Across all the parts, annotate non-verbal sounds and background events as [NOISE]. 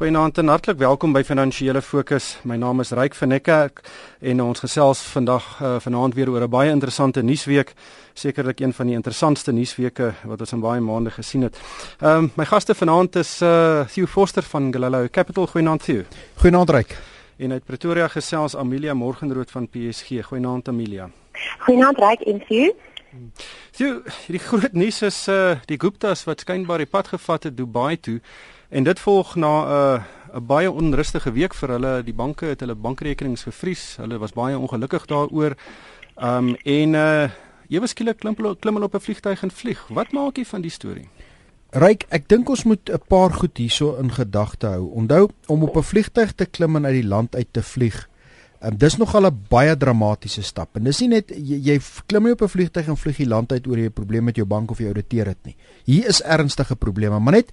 Goeienaand en hartlik welkom by Finansiële Fokus. My naam is Ryk van Nekke en ons gesels vandag uh, vanaand weer oor 'n baie interessante nuusweek, sekerlik een van die interessantste nuusweke wat ons in baie maande gesien het. Ehm um, my gaste vanaand is uh, Theo Forster van Galileo Capital. Goeienaand Theo. Goeienaand Ryk. En uit Pretoria gesels Amelia Morgenrood van PSG. Goeienaand Amelia. Goeienaand Ryk en Theo. Theo, die groot nuus is uh, die Guptas wat skynbaar die pad gevat het Dubai toe. En dit volg na 'n uh, 'n baie onrustige week vir hulle. Die banke het hulle bankrekenings gevries. Hulle was baie ongelukkig daaroor. Um en uh ewe skielik klim klim hulle op 'n vliegtyg en vlieg. Wat maak jy van die storie? Ryk, ek dink ons moet 'n paar goed hierso in gedagte hou. Onthou om op 'n vliegtyg te klim en uit die land uit te vlieg. Um, dis nogal 'n baie dramatiese stap. En dis nie net jy, jy klim nie op 'n vliegtyg en vlieg die land uit oor jy 'n probleem met jou bank of jy ouditeer dit nie. Hier is ernstige probleme, maar net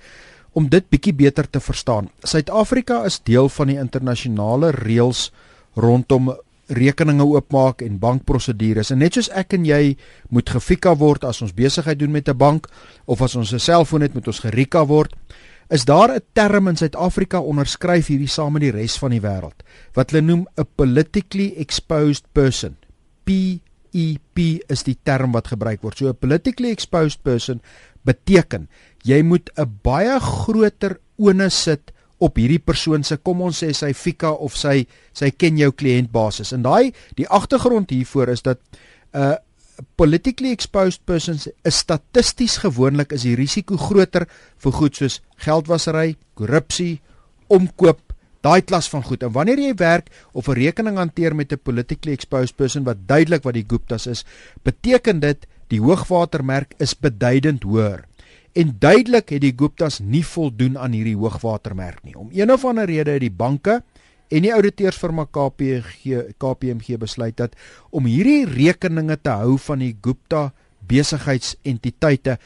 om dit bietjie beter te verstaan. Suid-Afrika is deel van die internasionale reëls rondom rekeninge oopmaak en bankprosedures. En net soos ek en jy moet gefika word as ons besigheid doen met 'n bank of as ons 'n selfoon het moet ons gerika word, is daar 'n term in Suid-Afrika onderskryf hierdie saam met die res van die wêreld wat hulle noem 'n politically exposed person. PEP is die term wat gebruik word. So 'n politically exposed person beteken jy moet 'n baie groter onus sit op hierdie persoon se kom ons sê sy fika of sy sy ken jou kliëntbasis. En daai die agtergrond hiervoor is dat 'n uh, politically exposed persons is statisties gewoonlik is die risiko groter vir goed soos geldwasery, korrupsie, omkoop, daai klas van goed. En wanneer jy werk of 'n rekening hanteer met 'n politically exposed person wat duidelik wat die Guptas is, beteken dit die hoogwatermerk is beduidend hoër. En duidelik het die Guptas nie voldoen aan hierdie hoogwatermerk nie. Om een of ander rede het die banke en die ouditeursfirma KPMG KPMG besluit dat om hierdie rekeninge te hou van die Gupta besigheidsentiteite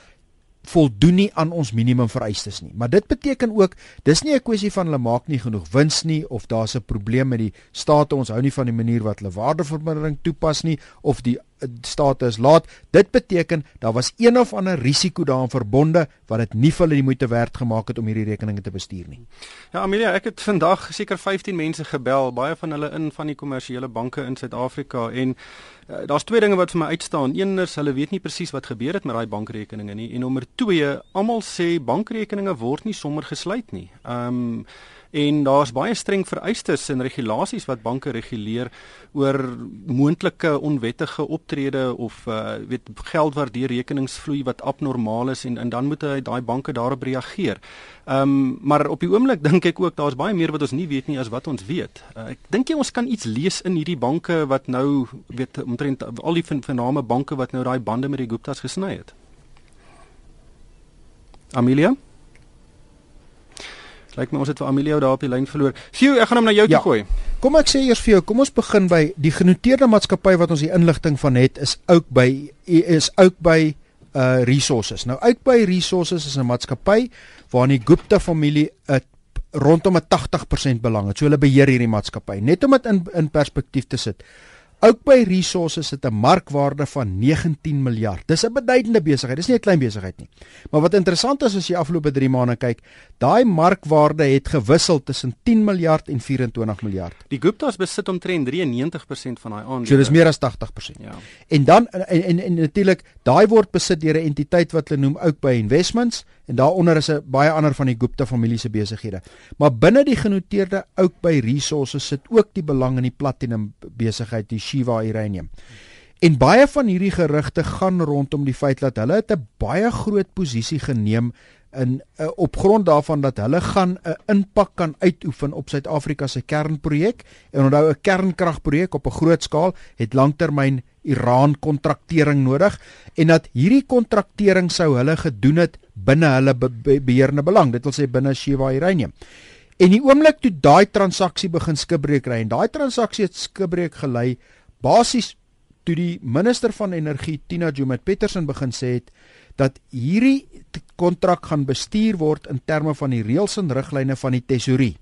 voldoen nie aan ons minimum vereistes nie. Maar dit beteken ook dis nie 'n kwessie van hulle maak nie genoeg wins nie of daar's 'n probleem met die state ons hou nie van die manier wat hulle waardevermindering toepas nie of die state is laat. Dit beteken daar was een of ander risiko daaraan verbonde wat dit nie vir hulle die moeite werd gemaak het om hierdie rekeninge te bestuur nie. Ja Amelia, ek het vandag seker 15 mense gebel, baie van hulle in van die kommersiële banke in Suid-Afrika en uh, daar's twee dinge wat vir my uitstaan. Een is hulle weet nie presies wat gebeur het met daai bankrekeninge nie en nommer 2, almal sê bankrekeninge word nie sommer gesluit nie. Ehm um, en daar's baie streng vereistes en regulasies wat banke reguleer oor moontlike onwettige optrede of uh, weet geld waar die rekenings vloei wat abnormaal is en en dan moet hy daai banke daarop reageer. Ehm um, maar op die oomblik [LAUGHS] dink ek ook daar's baie meer wat ons nie weet nie as wat ons weet. Uh, ek dink jy ons kan iets lees in hierdie banke wat nou weet omtrent al die vername banke wat nou daai bande met die Guptas gesny het. Amelia Lyk my ons het vir Amelia daar op die lyn verloor. Sjoe, ek gaan hom na jou ja. toe gooi. Kom ek sê eers vir jou, kom ons begin by die genoteerde maatskappy wat ons die inligting van het is ook by is ook by uh resources. Nou ook by resources is 'n maatskappy waarin die Gupta familie 'n rondom 'n 80% belang het. So hulle beheer hierdie maatskappy. Net om dit in in perspektief te sit. Ook by Resources het 'n markwaarde van 19 miljard. Dis 'n beduidende besigheid. Dis nie 'n klein besigheid nie. Maar wat interessant is as jy afgelope 3 maande kyk, daai markwaarde het gewissel tussen 10 miljard en 24 miljard. Die Gupta's besit omtrent 93% van daai aandele. So dis meer as 80%. Ja. En dan en en, en natuurlik, daai word besit deur 'n entiteit wat hulle noem Oakbay Investments en daaronder is 'n baie ander van die Gupta familie se besighede. Maar binne die genoteerde Oakbay Resources sit ook die belang in die platinum besigheid, die Shiva Uranium. En baie van hierdie gerugte gaan rondom die feit dat hulle 'n baie groot posisie geneem in uh, op grond daarvan dat hulle gaan 'n uh, impak kan uitoefen op Suid-Afrika se kernprojek. En onthou 'n kernkragprojek op 'n groot skaal het langtermyn Iran kontraktering nodig en dat hierdie kontraktering sou hulle gedoen het binne hulle be be beheerende belang, dit wil sê binne Shiva Uranium. En die oomblik toe daai transaksie begin skibreek ry en daai transaksie het skibreek gelei basies toe die minister van energie Tina Joemat Petersen begin sê het dat hierdie kontrak gaan bestuur word in terme van die reëls en riglyne van die tesorie.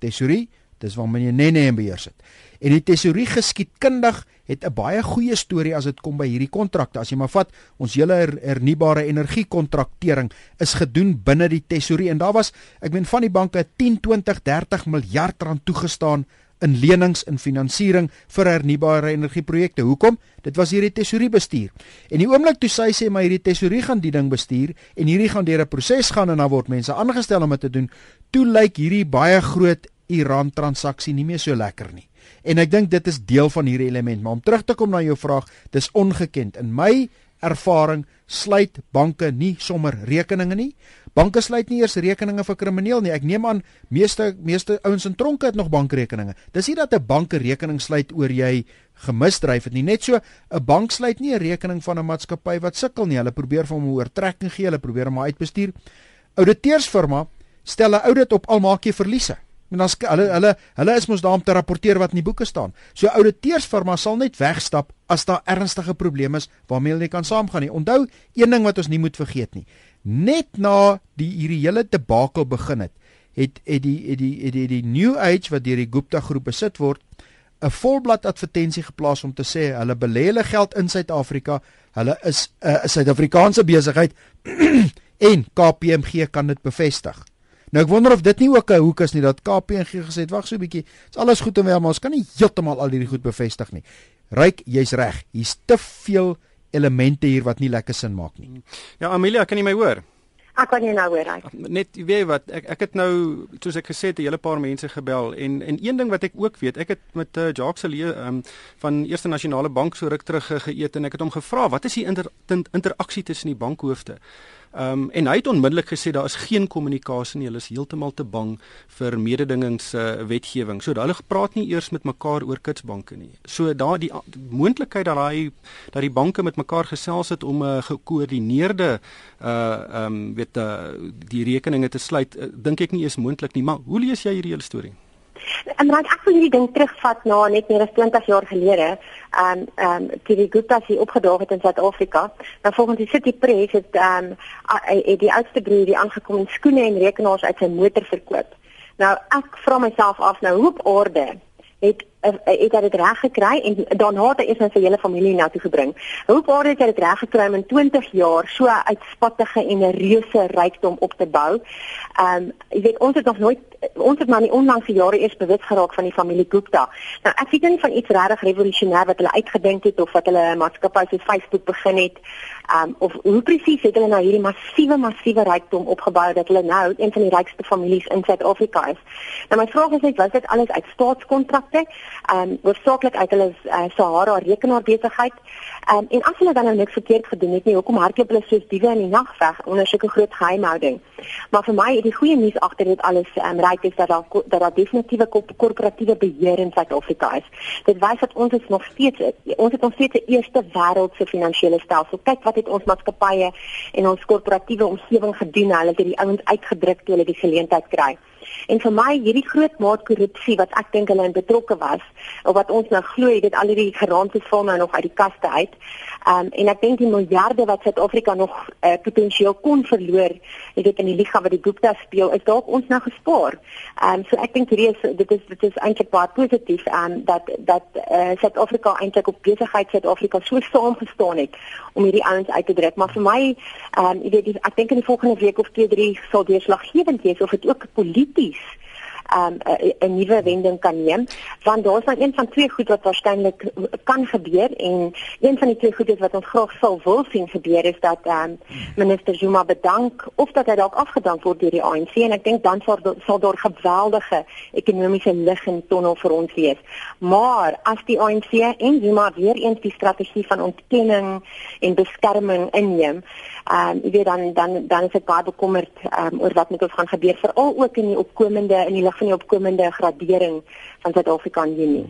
Tesorie Dis waar meneer Nene in beheer sit. En die tesourier geskiedkundig het 'n baie goeie storie as dit kom by hierdie kontrakte. As jy maar vat, ons hele her, hernubare energie kontraktering is gedoen binne die tesourier en daar was, ek meen van die banke 10, 20, 30 miljard rand toegestaan in lenings en finansiering vir hernubare energieprojekte. Hoekom? Dit was hierdie tesourier bestuur. En die oomblik toe sy sê maar hierdie tesourier gaan die ding bestuur en hierdie gaan deur 'n proses gaan en dan word mense aangestel om dit te doen, toe lyk hierdie baie groot Iran transaksie nie meer so lekker nie. En ek dink dit is deel van hierdie element, maar om terug te kom na jou vraag, dis ongekend. In my ervaring sluit banke nie sommer rekeninge nie. Banke sluit nie eers rekeninge vir krimineel nie. Ek neem aan meeste meeste ouens in tronke het nog bankrekeninge. Dis nie dat 'n bank 'n rekening sluit oor jy gemisdryf het nie. Net so 'n bank sluit nie 'n rekening van 'n maatskappy wat sukkel nie. Hulle probeer vir hom 'n oortrekking gee, hulle probeer hom uitbestuur. Ouditeursfirma stel 'n audit op al maak jy verliese. En dan hulle hulle hulle is mos daar om te rapporteer wat in die boeke staan. So ouditeursfirma sal net wegstap as daar ernstige probleme is waarmee hulle nie kan saamgaan nie. Onthou een ding wat ons nie moet vergeet nie. Net na die hierdie hele debakel begin het, het het die het die het die, die New Age wat deur die Gupta groep besit word, 'n volblad advertensie geplaas om te sê hulle belê hulle geld in Suid-Afrika. Hulle is 'n uh, Suid-Afrikaanse besigheid [CLEARS THROAT] en KPMG kan dit bevestig. Nou ek wonder of dit nie ook 'n hoek is nie dat KPMG gesê het wag so 'n bietjie. Dit's alles goed en wel, maar ons kan nie heeltemal al hierdie goed bevestig nie. Ryk, jy's reg. Hier's te veel elemente hier wat nie lekker sin maak nie. Ja, Amelia, kan jy my hoor? Ek kan jou nou hoor, Ryk. Net weet wat, ek ek het nou soos ek gesê het 'n hele paar mense gebel en en een ding wat ek ook weet, ek het met uh, Jacques Celie um, van Eerste Nasionale Bank so ruk terug geëet en ek het hom gevra, wat is die inter, interaksie tussen die bankhoofde? Ehm um, en hy het onmiddellik gesê daar is geen kommunikasie nie. Hulle is heeltemal te bang vir mededingings uh, wetgewing. So hulle gepraat nie eers met mekaar oor kitsbanke nie. So daar die, die moontlikheid dat hy dat die banke met mekaar gesels het om 'n uh, gekoördineerde uh ehm um, weet uh, die rekeninge te sluit, uh, dink ek nie is moontlik nie. Maar hoe lees jy hierdie hele storie? En dan ek wil hierdie ding terugvat na net meer as 20 jaar gelede. Ehm um, ehm um, die Gupta se opgedaag het in Suid-Afrika. Nou volgens die City Press het ehm um, die oudste broer die aangekom en skoene en rekenaars uit sy motor verkoop. Nou ek vra myself af nou hoe op aarde het uh, het hy dit reg gekry en daarna het hy eers sy hele familie na toe gebring. Hoe waar het hy dit reg gekry om in 20 jaar so uitspattige en 'n reuse rykdom op te bou? Ehm um, jy weet ons het nog nooit ons het maar nie onlangs die jare eers bewus geraak van die familie Gupta. Nou ek weet nie van iets regtig revolusionêr wat hulle uitgedink het of wat hulle maatskappy soos Facebook begin het. Um, of hoe presies het hulle nou hierdie massiewe massiewe rykdom opgebou dat hulle nou een van die rykste families in Suid-Afrika is. Nou my vraag is net was dit alles uit staatskontrakte? um hoofsaaklik uit hulle uh, Sahara rekenaar besigheid. Um en as hulle dan nou niks verkeerd gedoen het nie, hoekom hardloop hulle soos diewe in die nag weg onder sulke groot geheimhouding? Maar vir my, die goeie nuus agter dit alles um ryk is dat daar dat daar definitiewe korporatiewe beheer in Suid-Afrika is. Dit wys dat ons is nog steeds ons het ons steeds 'n eerste wêreldse finansiële stelsel. Kyk wat het ons maatskappye en ons korporatiewe omgewing gedoen. Hulle het hierdie ouens uitgedruk toe hulle die geleentheid kry. En vir my hierdie groot maat korrupsie wat ek dink hulle in betrokke was of wat ons nou glo dit al hierdie geraamtes val nou nog uit die kaste uit. Um en ek dink die miljarde wat Suid-Afrika nog uh, potensieel kon verloor, jy weet in die liga wat die Gupta speel, is dalk ons nou gespaar. Um so ek dink hierdie is dit is dit is eintlik baie positief aan um, dat dat uh, Suid-Afrika eintlik op besigheid Suid-Afrika so saam gestaan het om hierdie ouens uit te druk. Maar vir my, um jy weet ek dink in die volgende week of 2, 3 sal deurslaggewend wees of dit ook polities um, 'n nuwe wending kan neem want daar's dan een van twee goed wat waarskynlik kan gebeur en een van die twee goed wat ons graag sou wil sien gebeur is dat um, minister Zuma bedank of dat hy dalk afgedank word deur die ANC en ek dink dan sal sal daar geweldige ekonomiese lig in tonnel vir ons wees. Maar as die ANC en Zuma weer eens die strategie van ontkenning en beskerming inneem ehm um, jy weet dan dan dan is ek baie bekommerd ehm um, oor wat met ons gaan gebeur veral ook in die opkomende in die lig van die opkomende gradering van Suid-Afrika in Junie.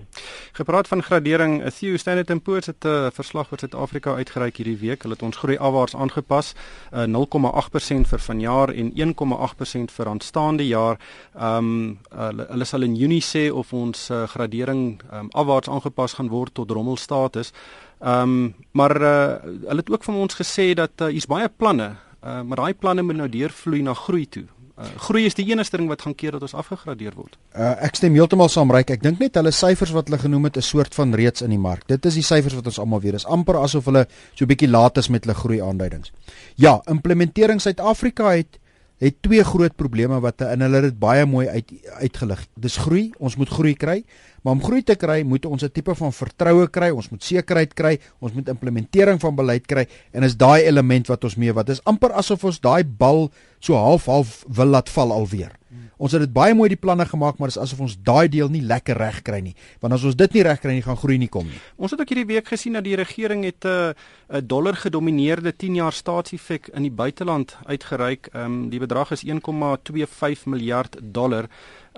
Gepraat van gradering, Theo Standard & Poor's het 'n uh, verslag oor Suid-Afrika uitgereik hierdie week. Hulle het ons groei afwaarts aangepas, uh, 0,8% vir vanjaar en 1,8% vir aanstaande jaar. Ehm um, uh, hulle sal in Junie sê of ons uh, gradering um, afwaarts aangepas gaan word tot rommelstatus. Ehm um, maar uh, hulle het ook van ons gesê dat uh, hier's baie planne, uh, maar daai planne moet nou deurvloei na groei toe. Uh, groei is die enigste ding wat gaan keer dat ons afgegradeer word. Uh, ek stem heeltemal saam Ryk. Ek dink net hulle syfers wat hulle genoem het 'n soort van reeds in die mark. Dit is die syfers wat ons almal weet. Dit is amper asof hulle so 'n bietjie laat is met hulle groei aanduidings. Ja, implementering Suid-Afrika het het twee groot probleme wat in hulle dit baie mooi uit uitgelig. Dis groei, ons moet groei kry, maar om groei te kry, moet ons 'n tipe van vertroue kry, ons moet sekerheid kry, ons moet implementering van beleid kry en is daai element wat ons mee wat is amper asof ons daai bal so half half wil laat val alweer. Ons het dit baie mooi die planne gemaak, maar dit is asof ons daai deel nie lekker reg kry nie. Want as ons dit nie reg kry nie, gaan groei nie kom nie. Ons het ook hierdie week gesien dat die regering het 'n uh, 'n dollar gedomeineerde 10 jaar staatseffek in die buiteland uitgereik. Ehm um, die bedrag is 1,25 miljard dollar.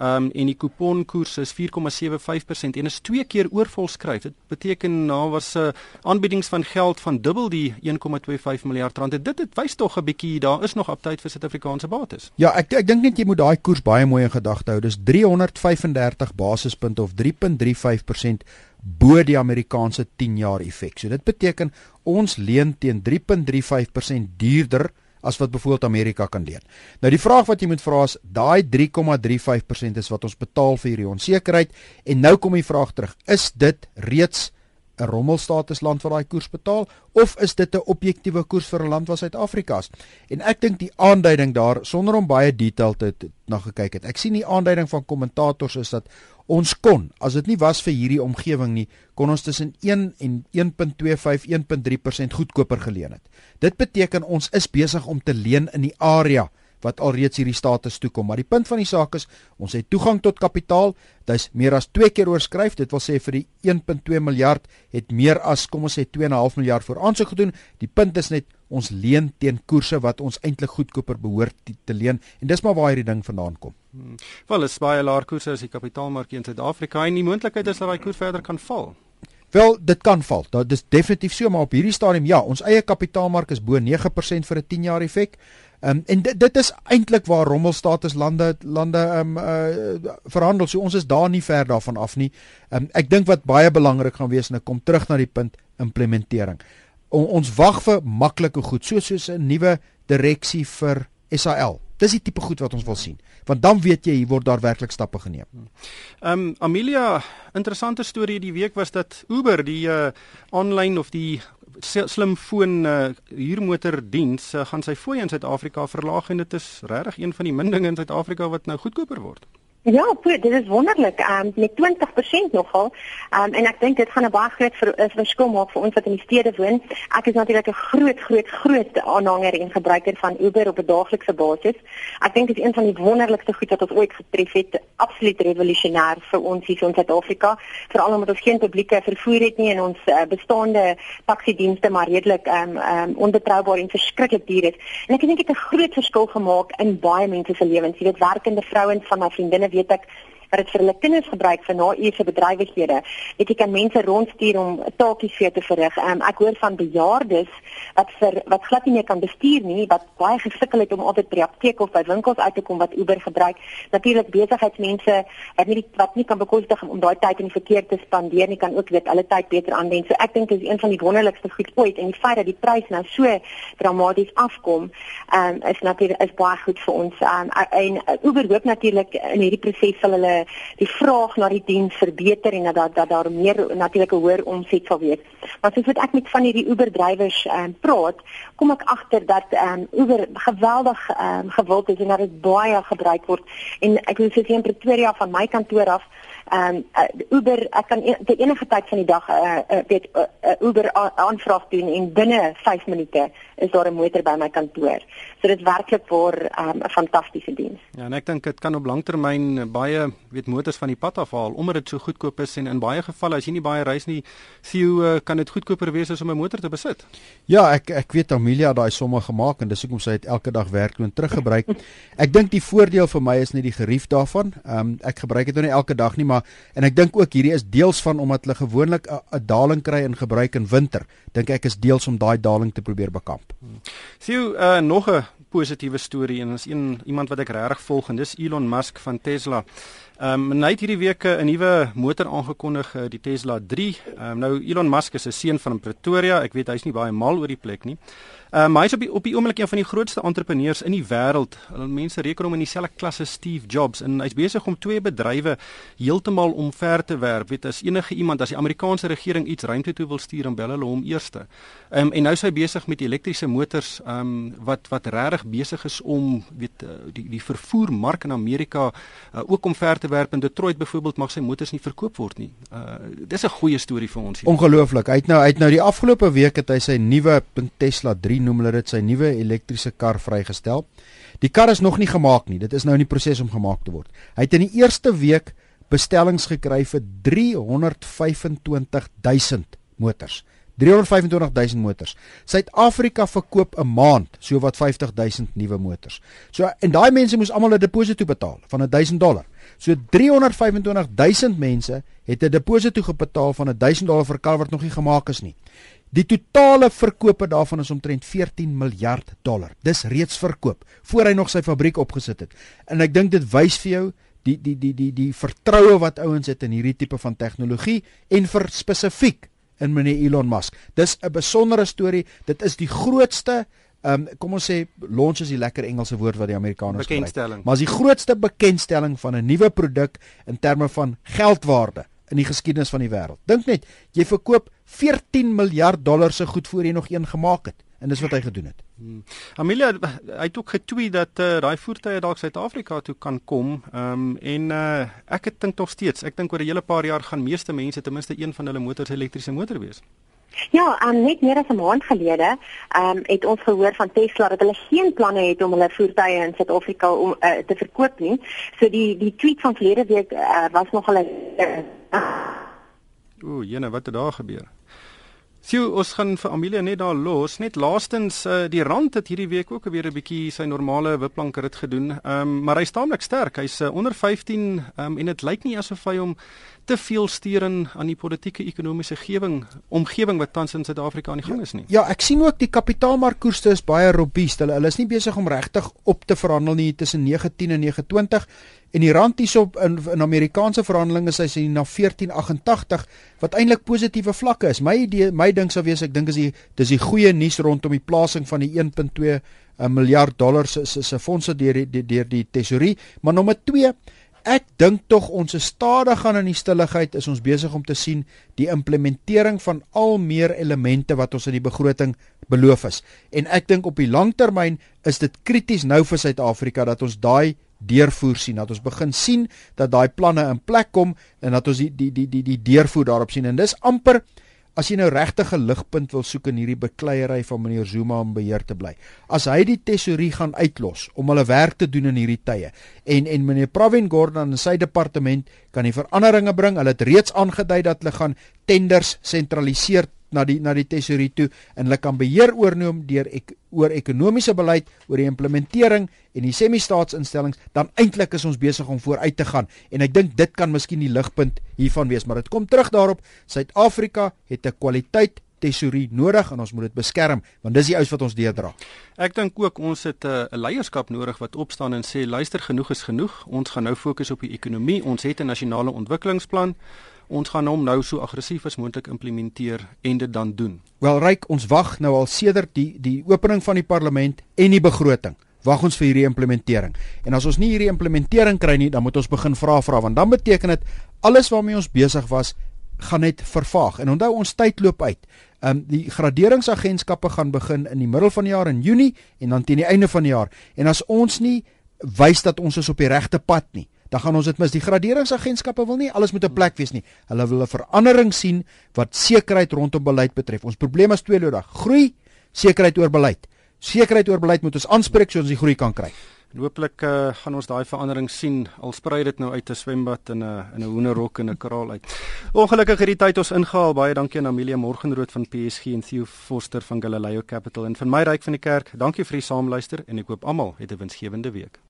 Um, en die kuponkoers is 4,75% en is twee keer oorvolskryf. Dit beteken nou was 'n uh, aanbiedings van geld van dubbel die 1,25 miljard rand. Dit dit wys tog 'n bietjie daar is nog aptyd vir Suid-Afrikaanse bates. Ja, ek ek dink net jy moet daai koers baie mooi in gedagte hou. Dis 335 basispunte of 3.35% bo die Amerikaanse 10 jaar effek. So dit beteken ons leen teen 3.35% duurder as wat byvoorbeeld Amerika kan leen. Nou die vraag wat jy moet vra is daai 3,35% is wat ons betaal vir hierdie onsekerheid en nou kom die vraag terug, is dit reeds 'n rommelstatusland wat daai koers betaal of is dit 'n objektiewe koers vir 'n land wat Suid-Afrika is? En ek dink die aanduiding daar sonder om baie detail te, te na gekyk het. Ek sien die aanduiding van kommentators is dat ons kon, as dit nie was vir hierdie omgewing nie, kon ons tussen 1 en 1.25 1.3% goedkoper geleen het. Dit beteken ons is besig om te leen in die area wat alreeds hierdie status toekom. Maar die punt van die saak is, ons het toegang tot kapitaal. Dit is meer as 2 keer oorskryf. Dit wil sê vir die 1.2 miljard het meer as kom ons sê 2.5 miljard voor aansoek gedoen. Die punt is net ons leen teen koerse wat ons eintlik goedkoper behoort te leen en dis maar waar hierdie ding vandaan kom. Hmm. Wel, is baie laer koerse as die kapitaalmark in Suid-Afrika en die moontlikheid is dat daai koers verder kan val. Wel, dit kan val. Dit is definitief so, maar op hierdie stadium ja, ons eie kapitaalmark is bo 9% vir 'n 10 jaar effek. Ehm um, en dit dit is eintlik waar rommelstatus lande lande ehm um, uh, verhandel. So ons is daar nie ver daarvan af nie. Ehm um, ek dink wat baie belangrik gaan wees en ek kom terug na die punt implementering. O, ons wag vir maklike goed, so soos 'n nuwe direksie vir SAL. Dis die tipe goed wat ons wil sien. Want dan weet jy hier word daar werklik stappe geneem. Ehm um, Amelia, interessante storie die week was dat Uber die uh, online of die slimfoon uh, huurmotordiens uh, gaan sy fooi in Suid-Afrika verlaag en dit is regtig een van die min dinge in Suid-Afrika wat nou goedkoper word. Ja, dit is wonderlik. Ehm um, met 20% nogal. Ehm um, en ek dink dit gaan 'n baie groot ver, verskil maak vir ons wat in die stede woon. Ek is natuurlik 'n groot groot groot aanhanger en gebruiker van Uber op 'n daaglikse basis. Ek dink dit is een van die wonderlikste goed wat ons ooit getref het. Absoluut revolusionêr vir ons hier in Suid-Afrika, veral omdat ons geen publieke vervoer het nie en ons uh, bestaande taksiedienste maar redelik ehm um, ehm um, onbetroubaar en verskriklik duur is. En ek dink dit het 'n groot verskil gemaak in baie mense se lewens. Jy weet werkende vrouens van my vriendinne weet ek wat dit vir hulle kinders gebruik vir naeëse bedrywighede. Weet jy kan mense rondstuur om taakies vir te verrig. Um, ek hoor van bejaardes wat vir wat glad nie meer kan bestuur nie, wat baie gesukkel het om altyd by die apteek of by winkels uit te kom wat Uber gebruik. Natuurlik besigheidsmense wat nie wat nie kan bekostig om daai tyd in die verkeer te spandeer nie, kan ook weet hulle tyd beter aanwend. So ek dink dit is een van die wonderlikste goed ooit en die feit dat die prys nou so dramaties afkom, um, is natuurlik is baie goed vir ons. Um, en Uber hoop natuurlik in hierdie proses sal hulle die vraag na die diens verbeter en dat dat daar meer natuurlik 'n hoër omset sal wees. Maar soos wat ek met van hierdie Uber drywers ehm um, praat, kom ek agter dat ehm um, Uber geweldig ehm um, gewild is en dat dit baie gebruik word en ek wil sê in Pretoria van my kantoor af ehm um, uh, Uber ek kan e te enige tyd van die dag uh, uh, weet uh, uh, Uber aanvraag doen en binne 5 minute is daar 'n motor by my kantoor. So dit werklik waar ehm, 'n um, fantastiese diens. Ja, en ek dink dit kan op langtermyn baie weet motors van die pad afhaal omdat dit so goedkoop is en in baie gevalle as jy nie baie reis nie, sien jy kan dit goedkoper wees as om 'n motor te besit. Ja, ek ek weet Amelia daai somme gemaak en dis hoekom sy dit elke dag werkloon teruggebruik. ek dink die voordeel vir my is net die gerief daarvan. Ehm um, ek gebruik dit nou nie elke dag nie, maar en ek dink ook hierdie is deels van omdat hulle gewoonlik 'n daling kry in gebruik in winter. Dink ek is deels om daai daling te probeer bekamp. Sien uh, nog 'n positiewe storie en is een iemand wat ek regtig volg en dis Elon Musk van Tesla. Ehm um, hy het hierdie week 'n nuwe motor aangekondig, die Tesla 3. Ehm um, nou Elon Musk is 'n seun van Pretoria. Ek weet hy's nie baie mal oor die plek nie. Ehm um, hy is op die op die oomblik een van die grootste entrepreneurs in die wêreld. Mense reken hom in dieselfde klas as Steve Jobs en hy's besig om twee bedrywe heeltemal omver te werp. Weet as enige iemand as die Amerikaanse regering iets ruimte toe wil stuur, dan bel hulle hom eerste. Ehm um, en nou is hy besig met elektriese motors ehm um, wat wat regtig besig is om weet die die vervoermark in Amerika uh, ook omver te werp in Detroit byvoorbeeld mag sy motors nie verkoop word nie. Uh dis 'n goeie storie vir ons hier. Ongelooflik. Hy het nou uit nou die afgelope week het hy sy nuwe Tesla 3 noem hulle dit sy nuwe elektriese kar vrygestel. Die kar is nog nie gemaak nie. Dit is nou in die proses om gemaak te word. Hy het in die eerste week bestellings gekry vir 325000 motors. 325000 motors. Suid-Afrika verkoop 'n maand so wat 50000 nuwe motors. So en daai mense moes almal 'n deposito betaal van 1000 dollar. So 325000 mense het 'n deposito gebetaal van 1000 dollar vir kar wat nog nie gemaak is nie. Die totale verkope daarvan is omtrent 14 miljard dollar. Dis reeds verkoop voor hy nog sy fabriek opgesit het. En ek dink dit wys vir jou die die die die die vertroue wat ouens het in hierdie tipe van tegnologie en vir spesifiek in meneer Elon Musk. Dis 'n besondere storie. Dit is die grootste ehm um, kom ons sê launch is die lekker Engelse woord wat die Amerikaners gebruik. Maar is die grootste bekendstelling van 'n nuwe produk in terme van geldwaarde in die geskiedenis van die wêreld. Dink net, jy verkoop 14 miljard dollar se goed voor jy nog een gemaak het en dis wat hy gedoen het. Hmm. Amelia hy het ook getweet dat uh, daai voertuie dalk Suid-Afrika toe kan kom. Ehm um, en uh, ek het dink nog steeds, ek dink oor 'n hele paar jaar gaan meeste mense ten minste een van hulle motors elektriese motor wees. Ja, um, net meer as 'n maand gelede, ehm um, het ons gehoor van Tesla dat hulle geen planne het om hulle voertuie in Suid-Afrika om uh, te verkoop nie. So die die tweet van verlede week uh, was nog al 'n Ooh, jene, wat het daar gebeur? Sjoe, ons gaan vir Amelia net daar los. Net laastens uh, die rand het hierdie week ook weer 'n bietjie sy normale wipplanker dit gedoen. Ehm um, maar hy staan net sterk. Hy's uh, onder 15 um, ehm, en dit lyk nie asof hy hom te veel stuur in aan die politieke ekonomiese gewing omgewing wat tans in Suid-Afrika aan die gang is nie. Ja, ek sien ook die kapitaalmarkkoerste is baie robuust. Hulle hulle is nie besig om regtig op te verhandel nie tussen 19 en 29 en die rand hierop in in Amerikaanse verhandelinge sê hy na 14.88 wat eintlik positiewe vlakke is. My idee, my dink sou wees ek dink is die dis die goeie nuus rondom die plasing van die 1.2 'n eh, miljard dollar se se fondse deur die deur die tesorie, maar nommer 2 Ek dink tog ons is stadig gaan in die stilligheid is ons besig om te sien die implementering van al meer elemente wat ons in die begroting beloof is. En ek dink op die langtermyn is dit krities nou vir Suid-Afrika dat ons daai deurvoer sien. Dat ons begin sien dat daai planne in plek kom en dat ons die die die die die deurvoer daarop sien. En dis amper as jy nou regtig 'n ligpunt wil soek in hierdie bekleierery van meneer Zuma om beheer te bly as hy die tesorie gaan uitlos om hulle werk te doen in hierdie tye en en meneer Pravin Gordhan en sy departement kan die veranderinge bring hulle het reeds aangedui dat hulle gaan tenders sentraliseer na die na die tesorie toe en hulle kan beheer oorneem deur ek, oor ekonomiese beleid, oor die implementering en die semi-staatsinstellings, dan eintlik is ons besig om vooruit te gaan en ek dink dit kan miskien die ligpunt hiervan wees, maar dit kom terug daarop Suid-Afrika het 'n kwaliteit tesorie nodig en ons moet dit beskerm want dis die ous wat ons deurdra. Ek dink ook ons het 'n uh, leierskap nodig wat opstaan en sê luister genoeg is genoeg. Ons gaan nou fokus op die ekonomie. Ons het 'n nasionale ontwikkelingsplan ons gaan hom nou so aggressief as moontlik implementeer en dit dan doen. Wel ryk, ons wag nou al sedert die die opening van die parlement en die begroting. Wag ons vir hierdie implementering. En as ons nie hierdie implementering kry nie, dan moet ons begin vra vra want dan beteken dit alles waarmee ons besig was gaan net vervaag. En onthou ons tyd loop uit. Ehm um, die graderingsagentskappe gaan begin in die middel van die jaar in Junie en dan teen die einde van die jaar. En as ons nie wys dat ons is op die regte pad nie, dan gaan ons dit mis. Die graderingsagentskappe wil nie alles moet 'n plek wees nie. Hulle wil 'n verandering sien wat sekerheid rondom beleid betref. Ons probleem is tweeledig: groei, sekerheid oor beleid. Sekerheid oor beleid moet ons aanspreek sodat ons die groei kan kry. En hooplik uh, gaan ons daai verandering sien. Al sprei dit nou uit 'n swembad en 'n in 'n hoenderhok en 'n kraal uit. Ongelukkig het die tyd ons ingehaal. Baie dankie aan Amelia Morgenrood van PSG en Theo Forster van Galileo Capital en van my ryk van die kerk. Dankie vir die saamluister en ek hoop almal het 'n winsgewende week.